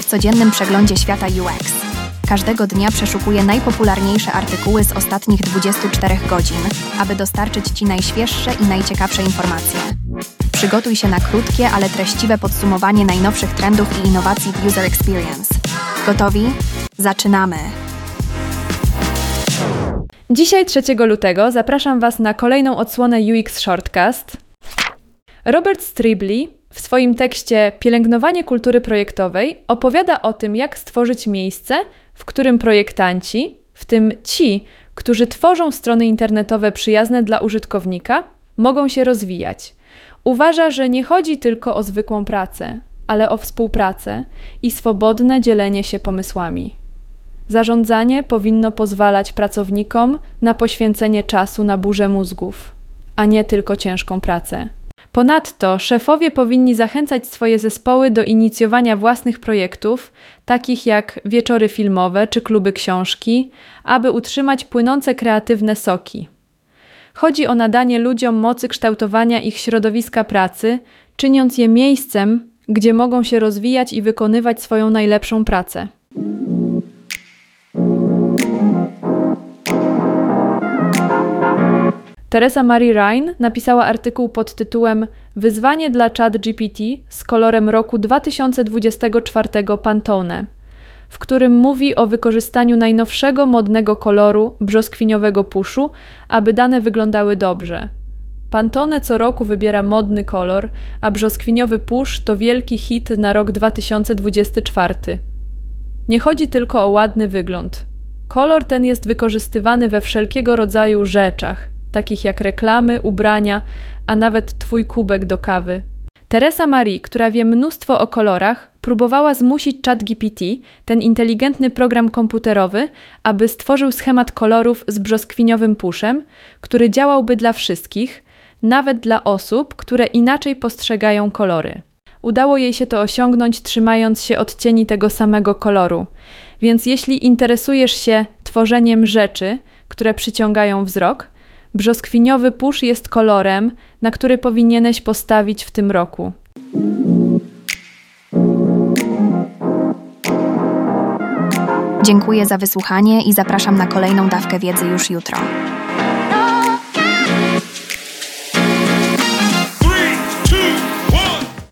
W codziennym przeglądzie świata UX. Każdego dnia przeszukuję najpopularniejsze artykuły z ostatnich 24 godzin, aby dostarczyć Ci najświeższe i najciekawsze informacje. Przygotuj się na krótkie, ale treściwe podsumowanie najnowszych trendów i innowacji w User Experience. Gotowi? Zaczynamy! Dzisiaj 3 lutego zapraszam Was na kolejną odsłonę UX Shortcast. Robert Stribley w swoim tekście Pielęgnowanie kultury projektowej opowiada o tym, jak stworzyć miejsce, w którym projektanci, w tym ci, którzy tworzą strony internetowe przyjazne dla użytkownika, mogą się rozwijać. Uważa, że nie chodzi tylko o zwykłą pracę, ale o współpracę i swobodne dzielenie się pomysłami. Zarządzanie powinno pozwalać pracownikom na poświęcenie czasu na burzę mózgów, a nie tylko ciężką pracę. Ponadto szefowie powinni zachęcać swoje zespoły do inicjowania własnych projektów, takich jak wieczory filmowe czy kluby książki, aby utrzymać płynące kreatywne soki. Chodzi o nadanie ludziom mocy kształtowania ich środowiska pracy, czyniąc je miejscem, gdzie mogą się rozwijać i wykonywać swoją najlepszą pracę. Teresa Marie Ryan napisała artykuł pod tytułem Wyzwanie dla ChatGPT z kolorem roku 2024 Pantone, w którym mówi o wykorzystaniu najnowszego modnego koloru brzoskwiniowego puszu, aby dane wyglądały dobrze. Pantone co roku wybiera modny kolor, a brzoskwiniowy pusz to wielki hit na rok 2024. Nie chodzi tylko o ładny wygląd. Kolor ten jest wykorzystywany we wszelkiego rodzaju rzeczach, takich jak reklamy, ubrania, a nawet twój kubek do kawy. Teresa Marie, która wie mnóstwo o kolorach, próbowała zmusić ChatGPT, ten inteligentny program komputerowy, aby stworzył schemat kolorów z brzoskwiniowym puszem, który działałby dla wszystkich, nawet dla osób, które inaczej postrzegają kolory. Udało jej się to osiągnąć, trzymając się odcieni tego samego koloru. Więc jeśli interesujesz się tworzeniem rzeczy, które przyciągają wzrok, brzoskwiniowy pusz jest kolorem, na który powinieneś postawić w tym roku. Dziękuję za wysłuchanie i zapraszam na kolejną dawkę wiedzy już jutro.